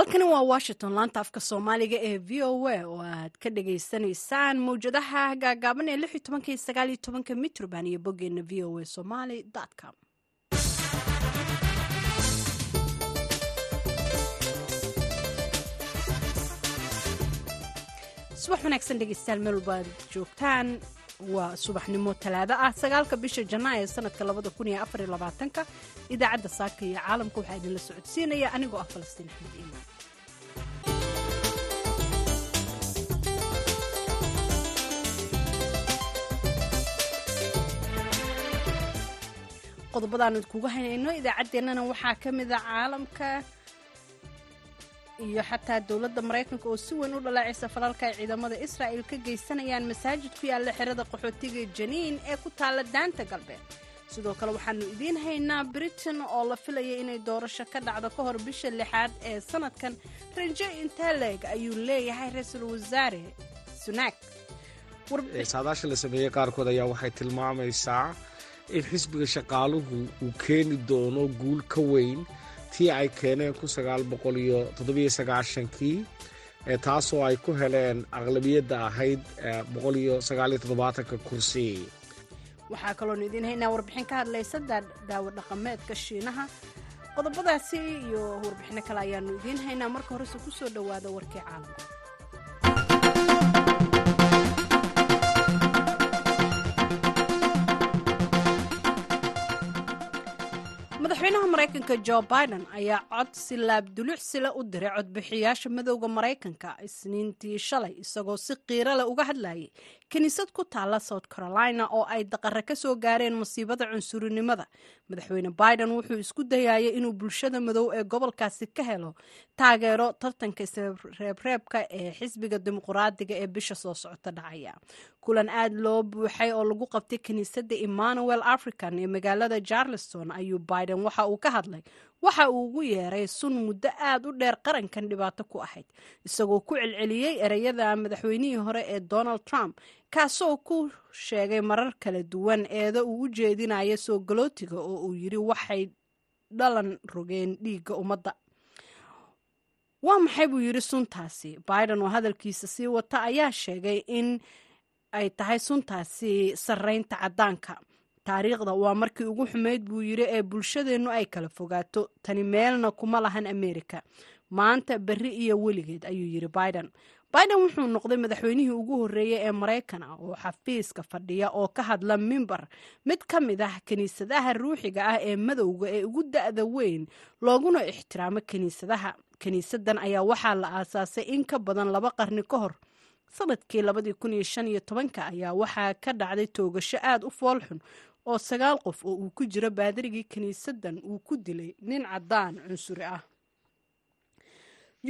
halkani waa washington laanta afka soomaaliga ee v o a oo aad ka dhagaysanaysaan mawjadaha gaagaaban ee lix iyo tobanka iyo sagaal iyo tobanka mitroban iyo boggeena v o a somaly com. Subax wanaagsan dhegeystayaal meel walba joogtaan. Waa subaxnimo talaado ah sagaalka bisha janaa sanadka labada kun iyo afar iyo labaatanka. Idaacadda saaka iyo caalamka waxaa idinla socodsiinaya anigoo ah falastiin axmed iimaan qodobadaan idkugu haynayno. Idaacaddeenana waxaa ka mida caalamka iyo xataa dowladda maraykanka oo si weyn u dhalaacaysa falalka ay ciidamada israa'il ka geysanayaan masaajid ku yaalla xerada qaxootiga janiin ee ku taalla daanta galbeed. Sidoo kale waxaannu idiin haynaa britain oo la filaya inay doorasho ka dhacdo ka hor bisha lixaad ee sanadkan. Raje inteleg ayuu leeyahay ra'iisul wasaare sunak. Saadaasha la sameeyey qaarkood ayaa waxay tilmaamaysaa in xisbiga shaqaaluhu uu keeni doono guul ka weyn tii ay keeneen kii taasoo ay ku heleen aqlabiyadda ahayd kursi. Waxaa kaloonu idiin haynaa warbixin ka hadlaysa daawo dhaqameedka shiinaha. Qodobadaasi iyo warbixino kale ayaanu idiin haynaa marka horese ku soo dhowaada warkii caalamka madaxweynaha maraykanka jo biden ayaa cod si laabdulucsila u diray codbixiyaasha madowda maraykanka isniintii shalay isagoo si qiiro leh uga hadlayay kiniisad ku taalla south carolina oo ay daqare ka soo gaareen masiibada cunsurinimada. Madaxweyne biden wuxuu isku dayayay inuu bulshada madow ee gobolkaasi ka helo taageero tartanka isreebreebka ee xisbiga dimuqraadiga ee bisha soo socota dhacaya kulan aad loo buuxay oo lagu qabtay kiniisadda emmanuel african ee magaalada charleston ayuu biden waxa uu ka hadlay. Waxa uu ugu yeeray sun muddo aad u dheer qarankan dhibaato ku ahayd isagoo ku celceliyey ereyada madaxweynihii hore ee donald trump kaasoo ku sheegay marar kala duwan eeda uu u jeedinaya soo galootiga oo uu yidhi waxay dhalan rogeen dhiigga ummadda waa maxay buu yidhi suntaasi? Biden oo hadalkiisa sii wata ayaa sheegay in ay tahay suntaasi sarraynta caddaanka. Taariikhda waa markii ugu xumayd buu yidhi ee bulshadeennu ay kala fogaato. Tani meelna kuma lahan amerika. Maanta berri iyo weligeed ayuu yidhi biden. Biden wuxuu noqday madaxweynihii ugu horreeyey ee maraykan ah oo xafiiska fadhiya oo ka hadla mimbar. Mid ka mid ah kiniisadaha ruuxiga ah ee madowga ee ugu da'da weyn looguna ixtiraamo kiniisadaha. Kiniisadan ayaa waxaa la aasaasay in ka badan laba qarni ka hor sannadkii labadii kun iyo shan iyo tobanka ayaa waxaa ka dhacday toogasho aad u foolxun oo sagaal qof oo uu ku jiro baadarigii kiniisadan uu ku dilay nin caddaan cunsuri ah.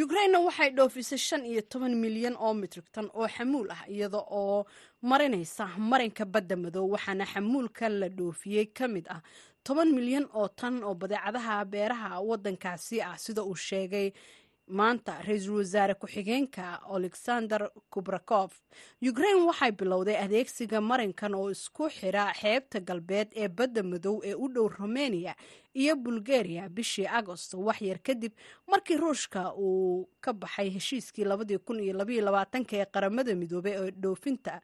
Ukrainna waxay dhoofisay shan iyo toban milyan oo mitrigtan oo xamuul ah iyada oo marinaysa marinka badda madow waxaana xamuulkan la dhoofiyey ka mid ah toban milyan oo tan oo badeecadaha beeraha waddankaasi ah sida uu sheegay maanta ra'iisul wasaare ku-xigeenka alexander kubrakof ukrain waxay bilowday adeegsiga marinkan oo isku xira xeebta galbeed ee badda madow ee u dhow romania iyo bulgaria bishii agost waxyar kadib markii ruushka uu ka baxay heshiiskii ee qaramada midoobey ee dhoofinta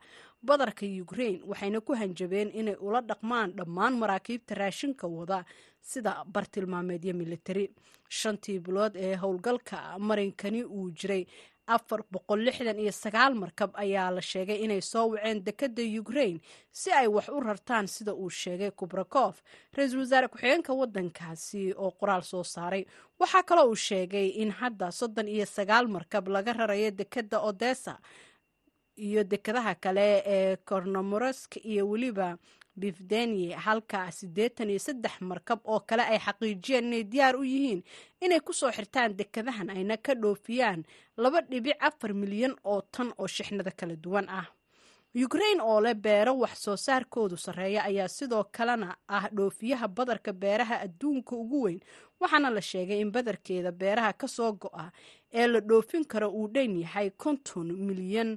badarka ukrain waxayna ku hanjabeen inay ula dhaqmaan dhammaan maraakiibta raashinka wada sida bartilmaameedyo militari. Shantii bilood ee howlgalka marinkani uu jiray afar boqol lixdan iyo sagaal markab ayaa la sheegay inay soo waceen dekadda ukrain si ay wax u rartaan sida uu sheegay kubrakof ra'iisul wasaare ku-xigeenka waddankaasi oo qoraal soo saaray. Waxaa kaloo uu sheegay in hadda soddon iyo sagaal markab laga rarayo dekadda odessa iyo dekadaha kale ee kornomorosk iyo weliba bifdenie halka siddeetan iyo saddex markab oo kale ay xaqiijiyeen inay diyaar u yihiin inay ku soo xirtaan dekadahan ayna ka dhoofiyaan laba dhibic afar milyan oo tan oo shixnada kala duwan ah. Ukrain oo leh beero wax soo saarkoodu sarreeya ayaa sidoo kalena ah dhoofiyaha badarka beeraha adduunka ugu weyn waxaana la sheegay in badarkeeda beeraha ka soo go'a ee la dhoofin karo uu dhan yahay konton milyan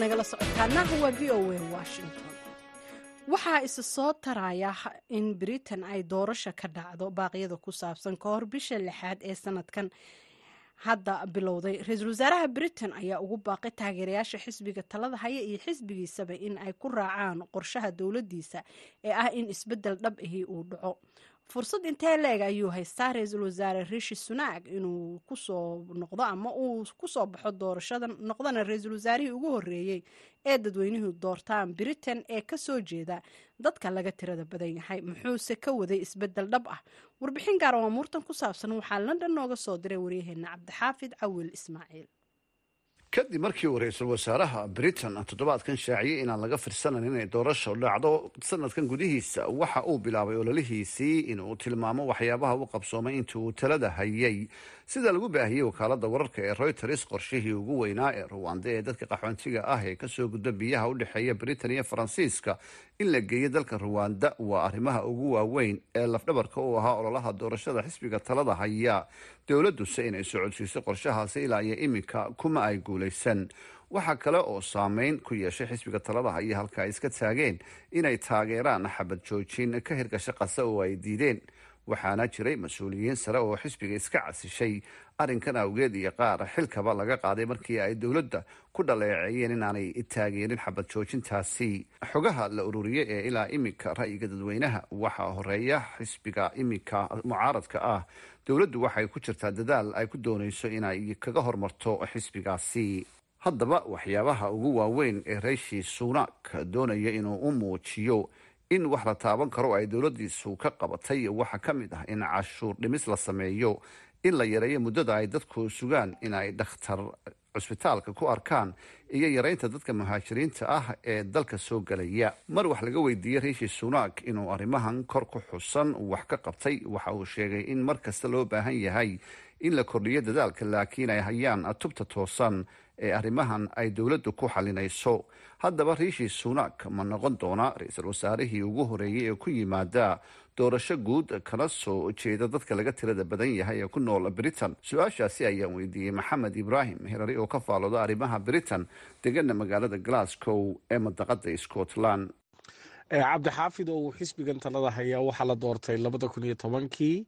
nagala socotaanaha waa v o a washington. Waxaa isa soo taraya in britain ay doorasha ka dhacdo baaqyada ku saabsan ka hor bisha lixaad ee sanadkan. Hadda bilowday ra'iisul wasaaraha britain ayaa ugu baaqay taageerayaasha xisbiga talada haya iyo xisbigiisaba in ay ku raacaan qorshaha dowladdiisa ee ah in isbeddel dhab ahi uu dhaco fursad intee leeg ayuu haystaa ra'iisul wasaare rishi sunaag inuu ku soo noqdo ama uu ku soo baxo doorashadan noqdana ra'iisul wasaarihii ugu horreeyey ee dadweynuhu doortaan britain ee ka soo jeeda dadka laga tirada badan yahay. Muxuuse ka waday isbeddel dhab ah? Warbixin gaar oo amuurtan ku saabsan waxaa london nooga soo diray waryaheena cabdixaafid cawil ismaaciil kadib markii uu ra'iisul wasaaraha britain toddobaadkan shaaciyey inaan laga firsanayn inay doorasho dhacdo sanadkan gudihiisa. Waxa uu bilaabay ololihiisii inuu tilmaamo waxyaabaha u qabsoomay intii uu talada hayay sida lagu baahiyey wakaalada wararka ee reuters qorshihii ugu weynaa ee ruwanda ee dadka qaxoontiga ah ee ka soo gudba biyaha u dhexeeya britain iyo faransiiska in la geeyo dalka ruwanda waa arrimaha ugu waaweyn ee lafdhabarka u ahaa ololaha doorashada xisbiga talada haya. Dowladuse inay socodsiiso qorshahaasi ilaa iyo iminka kuma ay guulaysan. Waxaa kale oo saameyn ku yeeshay xisbiga talada haya halka ay iska taageen inay taageeraan xabad joojin ka hirgasho qasa oo ay diideen waxaana jiray mas'uuliyiin sare oo xisbiga iska casishay arrinkan awgeed iyo qaar xilkaba laga qaaday markii ay dowladda ku dhaleeceeyeen inaanay taageerin xabad joojintaasi. Xogaha la ururiyey ee ilaa iminka ra'yiga dadweynaha waxaa horreeya xisbiga iminka mucaaradka ah. Dowladdu waxay ku jirtaa dadaal ay ku doonayso inay kaga hormarto xisbigaasi. Haddaba waxyaabaha ugu waaweyn ee reishi sunak doonaya inuu u muujiyo in wax la taaban karo ay dowladdiisu ka qabatay waxaa ka mid ah in cashuur dhimis la sameeyo in la yareeyo muddada ay dadku sugaan in ay dhakhtar cusbitaalka ku arkaan iyo yareynta dadka muhaajiriinta ah ee dalka soo gelaya mar wax laga weydiiyey riishi sunak inuu arrimahan kor ku xusan wax ka qabtay. Waxa uu sheegay in mar kasta loo baahan yahay in la kordhiyo dadaalka laakiin ay hayaan tubta toosan ee arrimahan ay dowladdu ku xalinayso. Haddaba riishi sunak ma noqon doona ra'iisul wasaarihii ugu horeeyey ee ku yimaada doorasho guud kana soo jeeda dadka laga tirada badan yahay ee ku nool britain. Su'aashaasi ayaan weydiiyey maxamed ibraahim hirari oo ka faalooda arrimaha britain degana magaalada glasgow ee madaqada scotland. Cabdixaafid oo uu xisbigan talada hayaa waxaa la doortay labada kun iyo tobankii.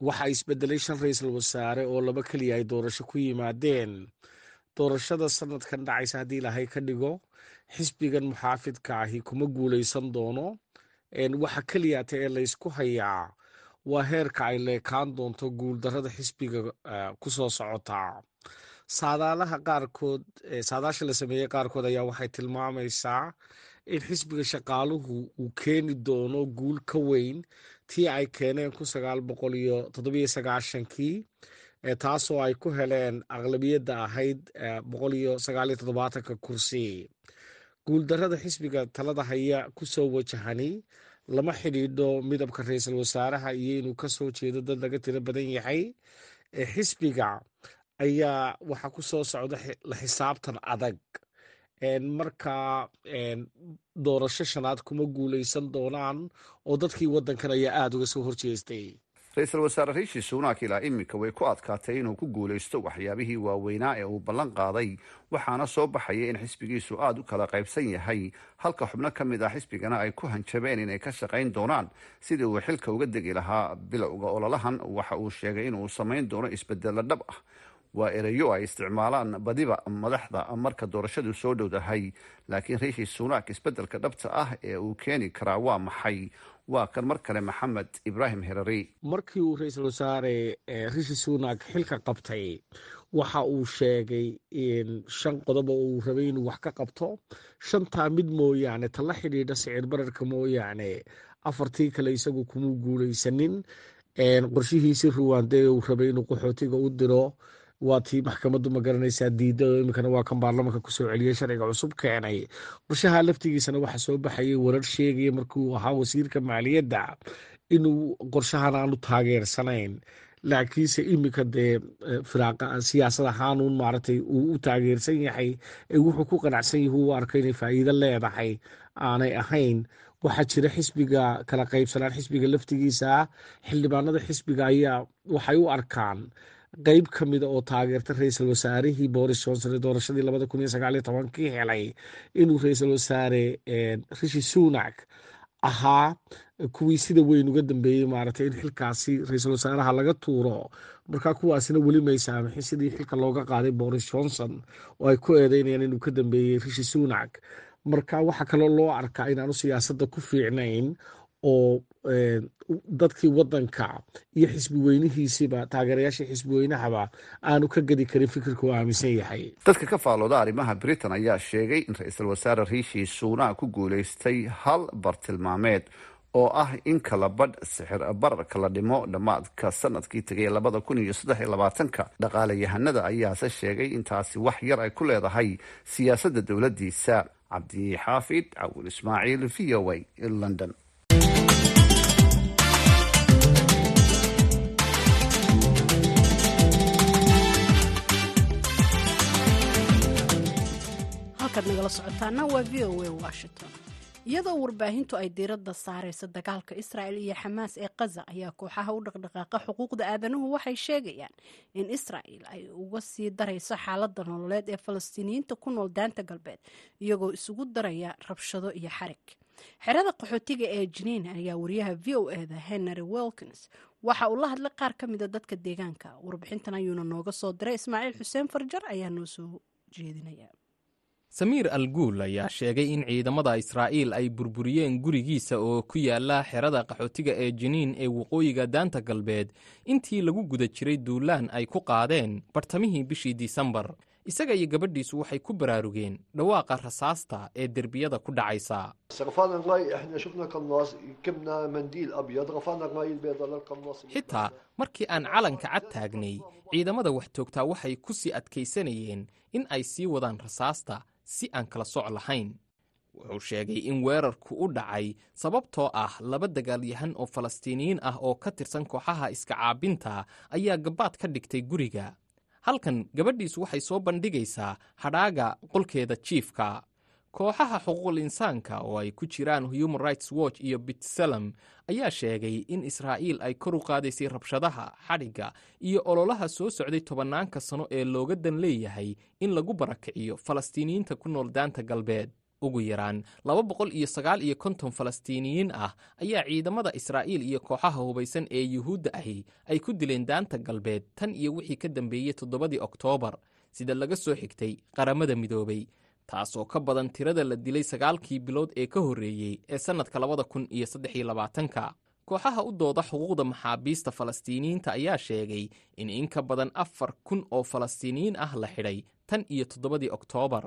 Waxaa isbedelay shan ra'iisul wasaare oo laba keliya ay doorasho ku yimaadeen doorashada sanadkan dhacaysa haddii ilaahay ka dhigo xisbigan muxaafidka ahi kuma guuleysan doono. Waxa keliyata ee laysku hayaa waa heerka ay leekaan doonto guuldarada xisbiga ku soo socotaa saadaalaha qaarkood saadaasha la sameeyey qaarkood ayaa waxay tilmaamaysaa in xisbiga shaqaaluhu uu keeni doono guul ka weyn tii ay keeneen kun sagaal boqol iyo toddobiyo sagaashankii taasoo ay ku heleen aqlabiyadda ahayd boqol iyo sagaal iyo toddobaatanka kursi. Guuldarada xisbiga talada haya ku soo wajahani lama xidhiidho midabka ra'iisul wasaaraha iyo inuu ka soo jeedo dad laga tiro badan yahay xisbiga ayaa waxaa ku soo socda xisaabtan adag. Marka doorasho shanaad kuma guuleysan doonaan oo dadkii wadankan ayaa aada uga soo horjeestay ra'iisul wasaare riishi sunak ilaa iminka way ku adkaatay inuu ku guulaysto waxyaabihii waaweynaa ee uu ballan qaaday waxaana soo baxaya in xisbigiisu aada u kala qaybsan yahay. Halka xubno ka mid ah xisbigana ay ku hanjabeen inay ka shaqayn doonaan. Sidii uu xilka uga degi lahaa bilowga ololahan waxa uu sheegay inuu samayn doono isbedelo dhab ah. Waa ereyo ay isticmaalaan badiba madaxda marka doorashadu soo dhowdahay laakiin riishi sunak isbeddelka dhabta ah ee uu keeni karaa waa maxay waa kan mar kale maxamed ibraahim herari. Markii uu ra'iisul wasaare rishi sunak xilka qabtay waxa uu sheegay in shan qodob oo uu rabay inuu wax ka qabto. Shantaa mid mooyaane tala xidhiidha sicir bararka mooyaane afartii kale isagu kuma guuleysanin qorshihiisii ruwande uu rabay inuu qaxootiga u diro waa tii maxkamaddu ma garanaysaa diidda oo iminkana waa kan baarlamanka ku soo celiyey sharciga cusub keenay. Qorshaha laftigiisana waxaa soo baxayay warar sheegaya markuu ahaa wasiirka maaliyadda inuu qorshahan aanu taageersanayn. Laakiinse iminka dee firaaqa siyaasad ahaanuun maaragtay uu u taageersan yahay ee wuxuu ku qanacsan yahay uu arko inay faa'iido leedahay aanay ahayn. Waxaa jira xisbiga kala qaybsanaan xisbiga laftigiisa xildhibaanada xisbiga ayaa waxay u arkaan qeyb ka mida oo taageerta ra'iisul wasaarihii boris johnson ee doorashadii labada kun iyo sagaaliyo tobankii helay inuu ra'iisul wasaare rishi sunak ahaa kuwii sida weyn uga dambeeyey maaragtay in xilkaasi ra'iisul wasaaraha laga tuuro. Markaa kuwaasina weli may saamaxin sidii xilka looga qaaday boris johnson oo ay ku eedeynayaan inuu ka dambeeyey rishi sunak. Marka waxaa kaloo loo arkaa inaanu siyaasadda ku fiicnayn oo dadkii wadanka iyo xisbi weynihiisiba taageerayaashii xisbi aanu ka gedi karin fikirka aaminsan yahay. Dadka ka faalooda arrimaha britain ayaa sheegay in ra'iisul wasaare riishi suunak ku guuleystay hal bartilmaameed oo ah in kala badh sixir bararka la dhimo dhammaadka sannadkii tegay labada kun iyo saddex iyo labaatanka. Dhaqaalayahanada ayaase sheegay intaasi wax yar ay ku leedahay siyaasadda dowladdiisa. Cabdi xaafid cawil ismaaciil v o a london nagala socotaana waa v o a washington. Iyadoo warbaahintu ay diiradda saarayso dagaalka israa'el iyo xamaas ee kaza ayaa kooxaha u dhaqdhaqaaqa xuquuqda aadanuhu waxay sheegayaan in israa'el ay uga sii darayso xaaladda nololeed ee falastiiniyiinta ku nool daanta galbeed iyagoo isugu daraya rabshado iyo xarig. Xerada qaxootiga ee jiniin ayaa wariyaha v o eda henry wilkins. Waxa uu la hadlay qaar ka mida dadka deegaanka. Warbixintan ayuuna nooga soo diray ismaaciil xuseen farjar ayaa noo soo jeedinaya samiir alguul ayaa sheegay in ciidamada israa'iil ay burburiyeen gurigiisa oo ku yaalla xerada qaxootiga ee jiniin ee waqooyiga daanta galbeed. Intii lagu guda jiray duulaan ay ku qaadeen bartamihii bishii disembar. Isaga iyo gabadhiisu waxay ku baraarugeen dhawaaqa rasaasta ee derbiyada ku dhacaysa. Xitaa markii aan calanka cad taagnay ciidamada wax toogtaa waxay ku sii adkaysanayeen in ay sii wadaan rasaasta si aan kala soc lahayn. Wuxuu sheegay in weerarku u dhacay sababtoo ah laba dagaalyahan oo falastiiniyiin ah oo ka tirsan kooxaha iska caabinta ayaa gabaad ka dhigtay guriga. Halkan gabadhiisu waxay soo bandhigaysaa hadhaaga qolkeeda jiifka kooxaha xuquuqul insaanka oo ay ku jiraan human rights watch iyo bitsalem ayaa sheegay in israa'iil ay kor u qaadaysay rabshadaha xadhigga iyo ololaha soo socday tobannaanka sano ee looga dan leeyahay in lagu barakiciyo falastiiniyiinta ku nool daanta galbeed. Ugu yaraan laba boqol iyo sagaal iyo konton falastiiniyiin ah ayaa ciidamada israa'iil iyo kooxaha hubaysan ee yuhuudda ahi ay ku dileen daanta galbeed tan iyo wixii ka dambeeyey toddobadii oktoobar sida laga soo xigtay qaramada midoobay taasoo ka badan tirada la dilay sagaalkii bilood ee ka horreeyey ee sannadka labada kun iyo saddex iyo labaatanka. Kooxaha u dooda xuquuqda maxaabiista falastiiniyiinta ayaa sheegay in in ka badan afar kun oo falastiiniyiin ah la xidhay tan iyo toddobadii oktoobar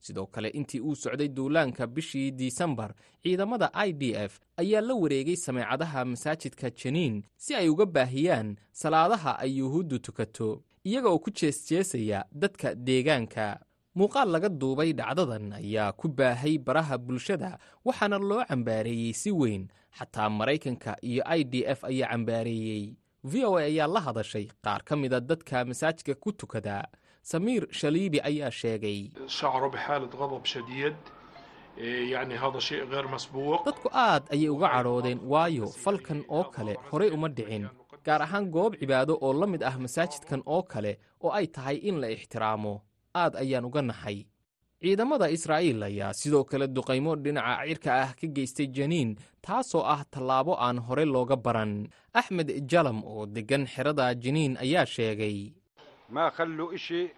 sidoo kale intii uu socday duulaanka bishii disembar ciidamada i d f ayaa la wareegay sameecadaha masaajidka janiin si ay uga baahiyaan salaadaha ay yuhuuddu tukato iyaga oo ku jeesjeesaya dadka deegaanka muuqaal laga duubay dhacdadan ayaa ku baahay baraha bulshada waxaana loo cambaareeyey si weyn. Xataa maraykanka iyo i d f ayaa cambaareeyey. V o a ayaa la hadashay qaar ka mida dadka masaajidka ku tukada. Samiir shaliibi ayaa sheegay. Dadku aad ayay uga cadhoodeen waayo falkan oo kale horay uma dhicin gaar ahaan goob cibaado oo la mid ah masaajidkan oo kale oo ay tahay in la ixtiraamo aad ayaan uga naxay ciidamada israa'iil ayaa sidoo kale duqaymo dhinaca cirka ah ka geystay janiin taasoo ah tallaabo aan hore looga baran. Axmed jalam oo deggan xerada janiin ayaa sheegay ma khalluu ishi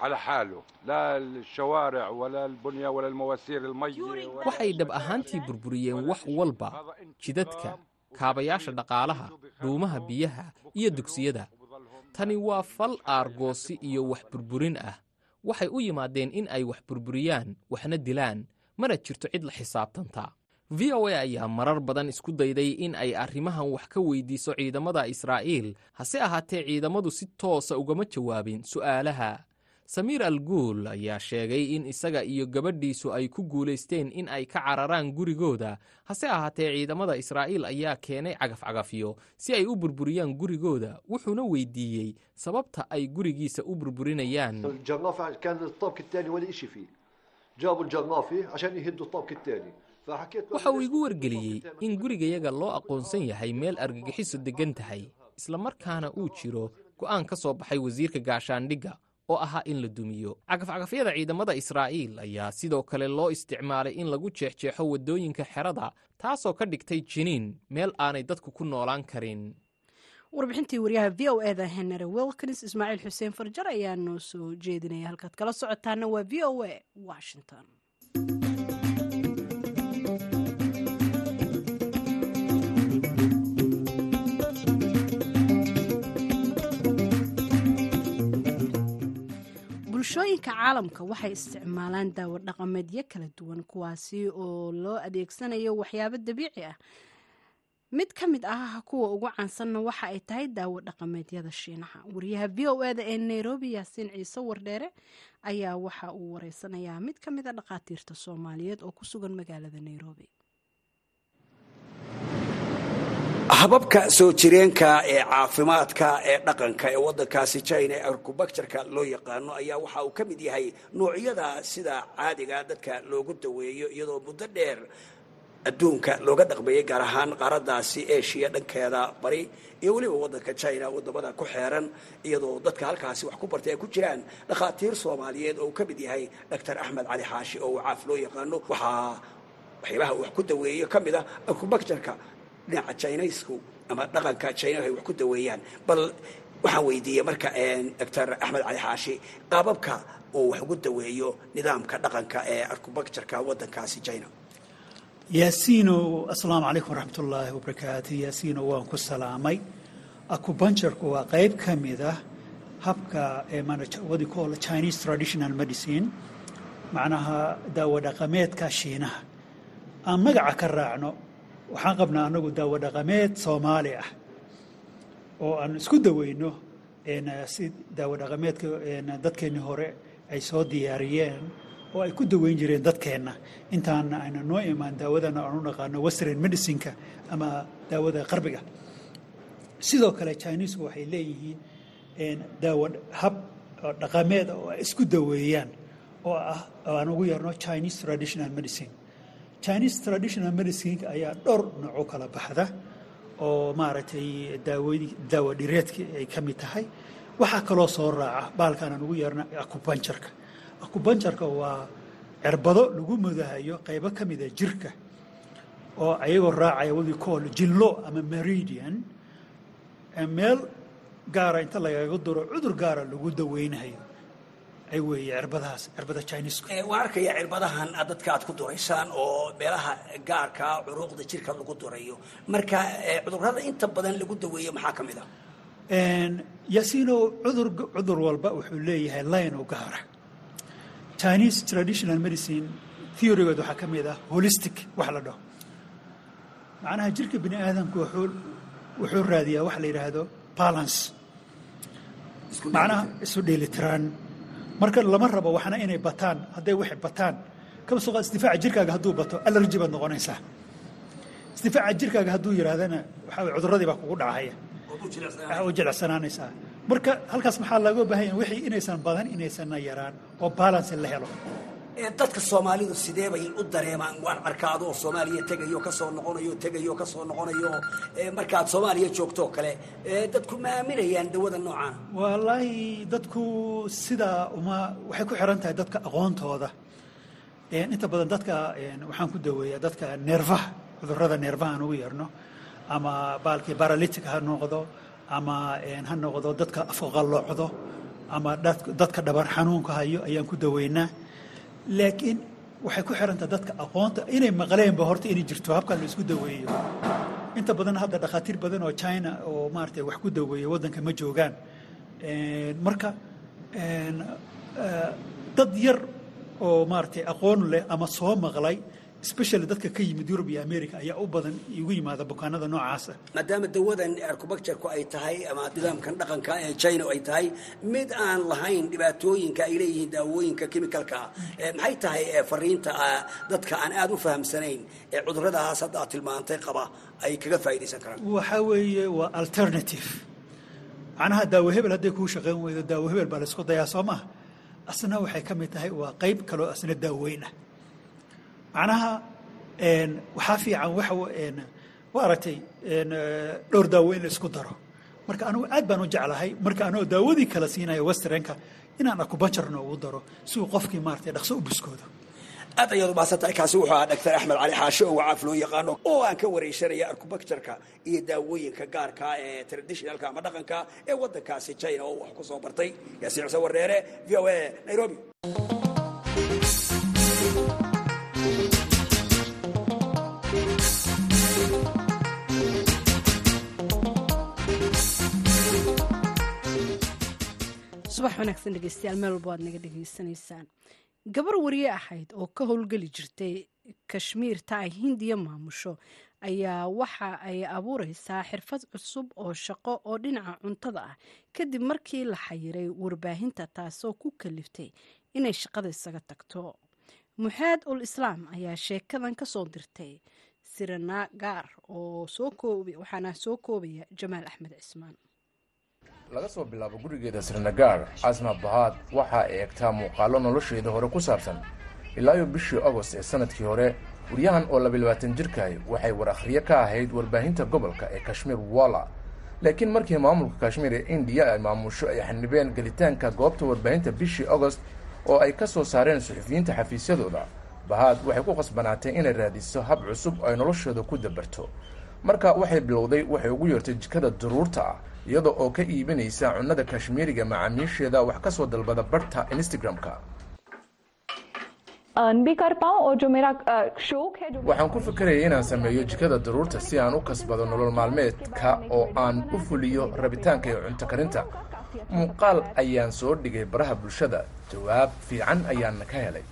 cala xaalu laa alshawaaric walaa albunya walaa almawaasiir almayi waxay dhab ahaantii burburiyeen wax walba jidadka kaabayaasha dhaqaalaha dhuumaha biyaha iyo dugsiyada. tani waa fal aargoosi iyo wax burburin ah waxay u yimaadeen in ay wax burburiyaan waxna dilaan mana jirto cid la xisaabtanta. V o a ayaa marar badan isku dayday in ay arrimahan wax ka weydiiso ciidamada israa'iil hase ahaatee ciidamadu si toosa ugama jawaabin su'aalaha samiir al guul ayaa sheegay in isaga iyo gabadhiisu ay ku guulaysteen in ay ka cararaan gurigooda. Hase ahaatee ciidamada israa'iil ayaa keenay cagafcagafyo si ay u burburiyaan gurigooda wuxuuna weydiiyey sababta ay gurigiisa u burburinayaan. Waxa uu igu wargeliyey in gurigayaga loo aqoonsan yahay meel argagixiso deggan tahay islamarkaana uu jiro go'aan ka soo baxay wasiirka gaashaandhigga oo ahaa in la dumiyo. Cagafcagafyada ciidamada israa'iil ayaa sidoo kale loo isticmaalay in lagu jeexjeexo waddooyinka xerada taasoo ka dhigtay jiniin meel aanay dadku ku noolaan karin. Warbixintii wariyaha v o eda henry wilkins ismaaciil xuseen farjar ayaa noo soo jeedinaya. Halkaad kala socotaana waa v o a washington bulshooyinka caalamka waxay isticmaalaan daawo dhaqameedyo kala duwan kuwaasi oo loo adeegsanayo waxyaabo dabiici ah. Mid ka mid ah kuwa ugu caansanna waxa ay tahay daawo dhaqameedyada shiinaha. Wariyaha v o eda ee nairobi yaasiin ciise wardheere ayaa waxa uu wareysanayaa mid ka mid a dhakhaatiirta soomaaliyeed oo ku sugan magaalada nairobi hababka soo jireenka ee caafimaadka ee dhaqanka ee waddankaasi china ee arcubacturka loo yaqaano ayaa waxa uu ka mid yahay noocyada sida caadiga dadka loogu daweeyo iyadoo muddo dheer adduunka looga dhaqmeeyey gaar ahaan qaaradaasi eshiya dhankeeda bari iyo weliba waddanka china waddamada ku xeeran iyadoo dadka halkaasi wax ku bartay ay ku jiraan dhakhaatiir soomaaliyeed oo uu ka mid yahay doctor axmed cali xaashi oo uu caaf loo yaqaano. Waxaa waxyaabaha wax ku daweeyo ka mid ah arcubacturka dhinaca chinaysku ama dhaqanka chinaha ay wax ku daweeyaan bal waxaan weydiiyey marka doctor axmed cali xaashi qaababka uu wax ugu daweeyo nidaamka dhaqanka ee arcubacturka waddankaasi china. Yaasiino asalaamu calaykum waraxmat ullaahi wabarakaatu yaasiino waan ku salaamay. Acupuncturku waa qayb ka mid ah habka what you call chinese traditional medicine macnaha daawo dhaqameedka shiinaha. Aan magaca ka raacno waxaan qabnaa anagu daawo dhaqameed soomaali ah oo aan isku daweyno si daawo dhaqameedka dadkeennii hore ay soo diyaariyeen oo ay ku daweyn jireen dadkeenna. Intaana ayna noo imaan daawadana aan u naqaano western medicineka ama daawada qarbiga. Sidoo kale chinesku waxay leeyihiin daawo hab dhaqameed oo ay isku daweeyaan oo ah aan ugu yarno chinese traditional medicine chinese traditional medicineka ayaa dhowr nooco kala baxda oo maaragtay daawo dhireedka ay ka mid tahay. Waxaa kaloo soo raaca baalkaan aan ugu yeerna acupuncturka acupuncturka waa cirbado lagu mudahayo qaybo ka mida jirka oo ayagoo raacaya wadi call jinlo ama meridian meel gaara inta lagaga duro cudur gaara lagu daweynayo ay weeye cirbadahaas cirbada chinesku waan arkaya cirbadahan dadka aad ku duraysaan oo meelaha gaarka curuuqda jirka lagu durayo. Marka cudurrada inta badan lagu daweeyo maxaa ka mid ah? Yaasiino cudur cudur walba wuxuu leeyahay line u gaara chinese traditional medicine theorygood waxaa ka mid ah holistic wax la dhaho. Macnaha jirka bini aadamku wuxuu raadiyaa wax la yidhaahdo balance. Macnaha isu dheelitiraan marka lama rabo waxna inay bataan hadday waxay bataan. Qaad isdifaaca jirkaaga hadduu bato allergy baad noqonaysaa. Isdifaaca jirkaaga hadduu yidhaahdana waxaa weye cudurradii baa kugu dhacaya waxaa u jilicsanaanaysaa marka halkaas maxaa looga baahan yahay wixii inaysan badan inaysanna yaraan oo balance la helo dadka soomaalidu sidee bay u dareemaan? Waan arkaa adoo soomaaliya tegayo ka soo noqonayo tegayo ka soo noqonayo markaad soomaaliya joogtoo kale dadku ma aaminayaan dawada noocaan. Wallaahi dadku sidaa uma waxay ku xiran tahay dadka aqoontooda. Inta badan dadka waxaan ku daweeyaa dadka neerfaha cudurrada neerfaha aan ugu yeerno ama baalkii baralitic ha noqdo ama ha noqdo dadka afqaloocdo ama dadka dhabar xanuunka hayo ayaan ku daweynaa laakiin waxay ku xirantaha dadka aqoonta inay maqleenba horta inay jirto habkan la isku daweeyo. Inta badan hadda dhakhaatiir badan oo china oo maaragtay wax ku daweeya waddanka ma joogaan. Marka dad yar oo maaragtay aqoon leh ama soo maqlay especially dadka ka yimid yurub iyo america ayaa u badan igu yimaada bukaanada noocaasa maadaama dawadan arcubacturku ay tahay ama nidaamkan dhaqanka ee china ay tahay mid aan lahayn dhibaatooyinka ay leeyihiin daawooyinka chemicalka maxay tahay fariinta dadka aan aada u fahamsanayn ee cuduradaas hadda aad tilmaantay qaba ay kaga faa'iidaysan karaan? Waxaa weeye waa alternative. Macnaha daawo hebel hadday kuu shaqayn weydo daawo hebel baa laysku dayaa soo maha asna waxay ka mid tahay waa qayb kaloo asna daaweyn ah macnaha waxaa fiican wa aragtay dhowr daawo in la isku daro. Marka anugu aad baan u jeclahay marka anoo daawadii kala siinaya westernka inaan akubanjarna ugu daro si uu qofkii maaragtay dhaqso u buskoodo. Aad ayaad umahadsantahay kaasi wuxuu ahaa dhaktar axmed cali xaashe oo wacaaf loo yaqaano oo aan ka waraysanaya arcubacturka iyo daawooyinka gaarka ee traditionalka ama dhaqanka ee waddankaasi china oo wax ku soo bartay. Yaasiin xuseen warreere v o a nairobi subax wanaagsan dhegeystayaal meel walba waad naga dhegeysanaysaan. Gabar wariye ahayd oo ka howlgeli jirtay kashmiirta ay hindiya maamusho ayaa waxa ay abuureysaa xirfad cusub oo shaqo oo dhinaca cuntada ah. Kadib markii la xayiray warbaahinta taasoo ku kaliftay inay shaqada isaga tagto. Muxaad ul islaam ayaa sheekadan ka soo dirtay sirana gaar oo waxaana soo koobaya jamaal axmed cismaan laga soo bilaabo gurigeeda sirnagaar casma bahaad waxa ay eegtaa muuqaallo nolosheeda hore ku saabsan. Ilaayo bishii agost ee sannadkii hore waryahan oo labayabaatan jirkahay waxay war akhriye ka ahayd warbaahinta gobolka ee kashmiir walla. Laakiin markii maamulka kashmiir ee indiya ay maamusho ay xanibeen gelitaanka goobta warbaahinta bishii agost oo ay ka soo saareen suxufiyiinta xafiisyadooda bahaad waxay ku qasbanaatay inay raadiso hab cusub ay nolosheeda ku dabarto. Marka waxay bilowday waxay ugu yeertay jikada daruurta ah iyada oo ka iibinaysa cunnada kashmiiriga macaamiisheeda wax ka soo dalbada barta instagram-ka. Waxaan ku fikerayay inaan sameeyo jikada daruurta si aan u kasbado nolol maalmeedka oo aan u fuliyo rabitaanka iyo cunto karinta. Muuqaal ayaan soo dhigay baraha bulshada. Jawaab fiican ayaana ka helay.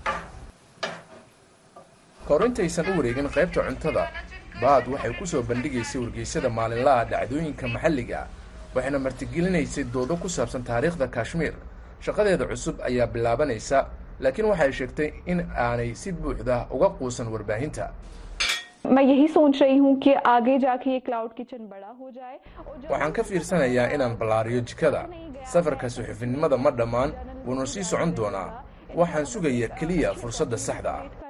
Kahor intaysan u wareegin qaybta cuntada baad waxay ku soo bandhigaysay wargeysyada maalinlaha dhacdooyinka maxalliga waxayna martigelinaysay doodo ku saabsan taariikhda kashmiir shaqadeeda cusub ayaa bilaabanaysa laakiin waxay sheegtay in aanay si buuxda uga quusan warbaahinta. Waxaan ka fiirsanayaa inaan ballaariyo jikada. Safarka suxufinimada ma dhammaan wuuna sii socon doonaa. Waxaan sugaya keliya fursadda saxda. ah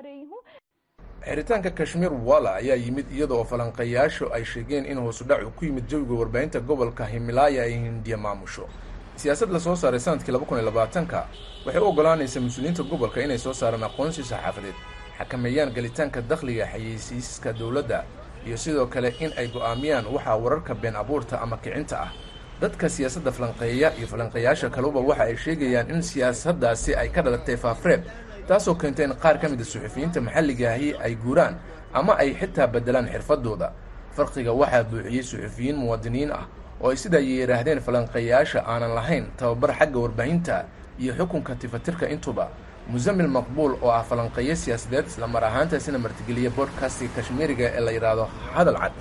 xiritaanka kashmiir walla ayaa yimid iyada oo falanqayaashu ay sheegeen in hoosudhacu ku yimid jawiga warbaahinta gobolka himalaaya ay hindiya maamusho. Siyaasad la soo saaray sannadkii laba kun iyo labaatanka waxay u oggolaanaysaa mas'uuliyiinta gobolka inay soo saaraan aqoonsi saxaafadeed xakameeyaan gelitaanka dakhliga xayeysiiska dowladda iyo sidoo kale in ay go'aamiyaan waxaa wararka been abuurta ama kicinta ah. Dadka siyaasadda falanqeeya iyo falanqeeyaasha kaluba waxa ay sheegayaan in siyaasaddaasi ay ka dhalatay faafreeb taasoo keentay in qaar ka mid a suxufiyiinta maxalligaahi ay guuraan ama ay xitaa beddelaan xirfadooda. Farqiga waxaa buuxiyey suxufiyiin muwaadiniin ah oo ay sidaa yidhaahdeen falanqeeyaasha aanan lahayn tababar xagga warbaahinta iyo xukunka tifatirka intuba musamil maqbuul oo ah falanqeeyo siyaasadeed islamar ahaantaasina martigeliya bodkastka kashmiiriga ee la yidhaahdo hadal cad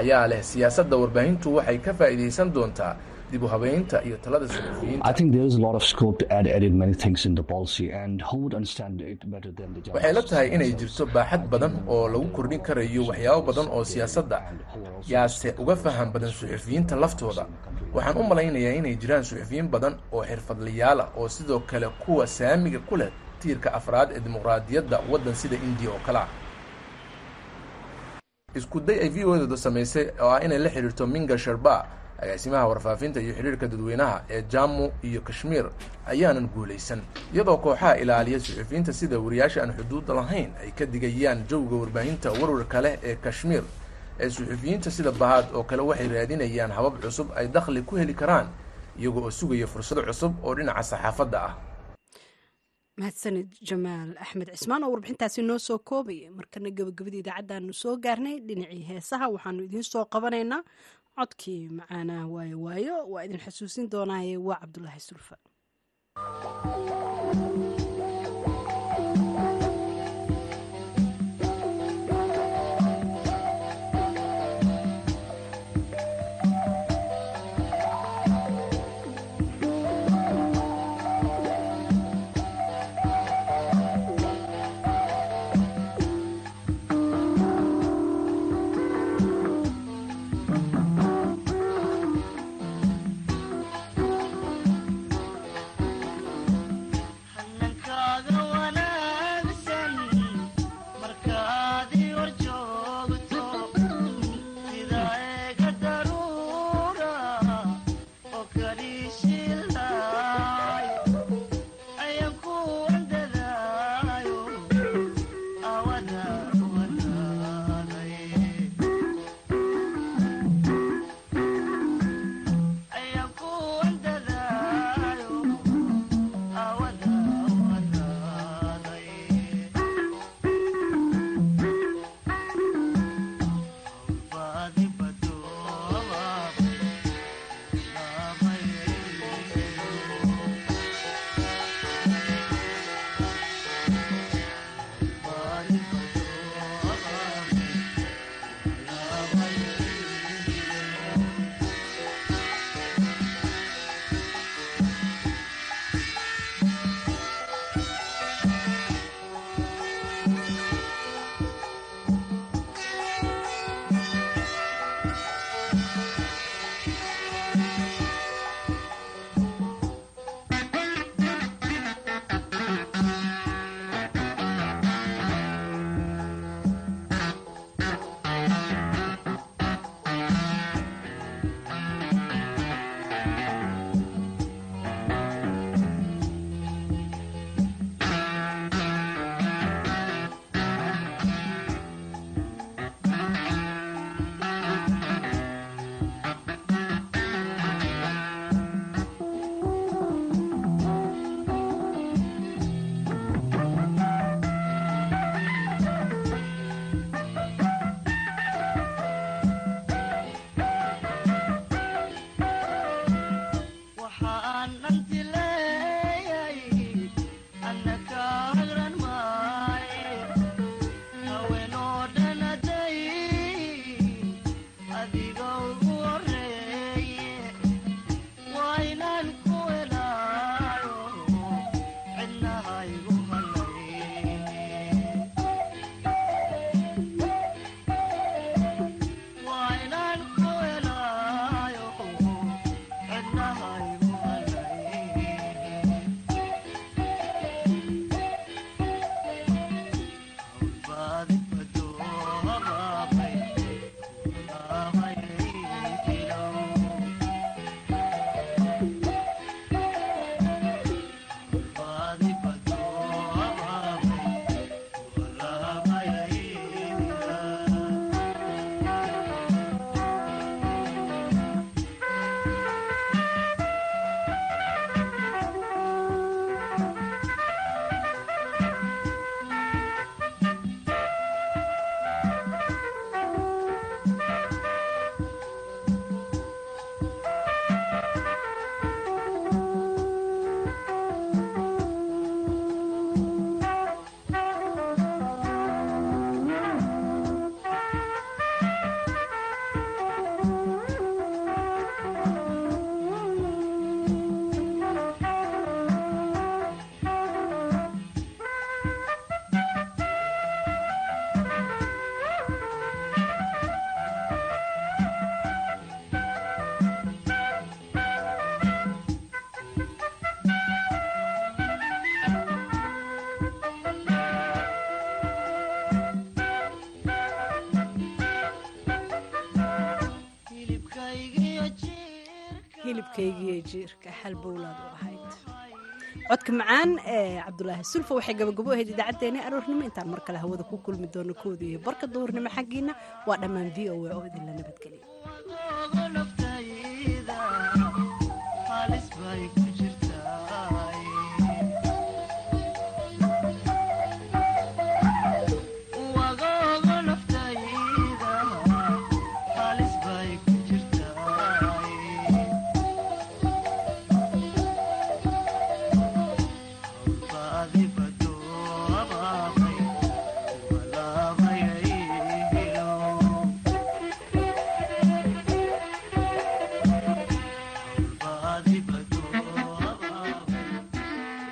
ayaa leh siyaasadda warbaahintu waxay ka faa'iidaysan doontaa dib u habeynta iyo talada suxufiyiintawaxay la tahay inay jirto baaxad badan oo lagu kordhin karayo waxyaabo badan oo siyaasadda. Yaase uga faham badan suxufiyiinta laftooda. Waxaan u malaynayaa inay jiraan suxufiyiin badan oo xirfadlayaala oo sidoo kale kuwa saamiga ku leh tiirka afraad ee dimuqraadiyadda waddan sida indiya oo kale ah. Isku day ay v o dooda samaysay oo ah inay la xidhiirto minga sharba agaasimaha warfaafinta iyo xidhiirka dadweynaha ee jammu iyo kashmiir ayaanan guulaysan. Iyadoo kooxaha ilaaliya suxufiyiinta sida wariyaasha aan xuduudda lahayn ay ka digayaan jawga warbaahinta warwarka leh ee kashmiir ee suxufiyiinta sida bahaad oo kale waxay raadinayaan habab cusub ay dakhli ku heli karaan iyago oo sugaya fursado cusub oo dhinaca saxaafadda ah. Mahadsanid jamaal axmed cismaan oo warbixintaasi noo soo koobaya markana gabagabada idaacaddaanu soo gaarnay dhinacii heesaha waxaanu idiin soo qabanaynaa codkii macaanaa waayo waayo. Waa idin xasuusin doonaaye waa cabdulaahi sulfa xabiibkaygiiyo jiirka halbowlaad u ahayd. Codka macaan ee cabdulaahi sulfa waxay gabagabo ahayd idaacaddeenii aroornimo. Intaan mar kale hawada ku kulmi doono kooda iyo barka duhurnimo xaggiina. Waa dhammaan v o a oo idinla nabadgeliya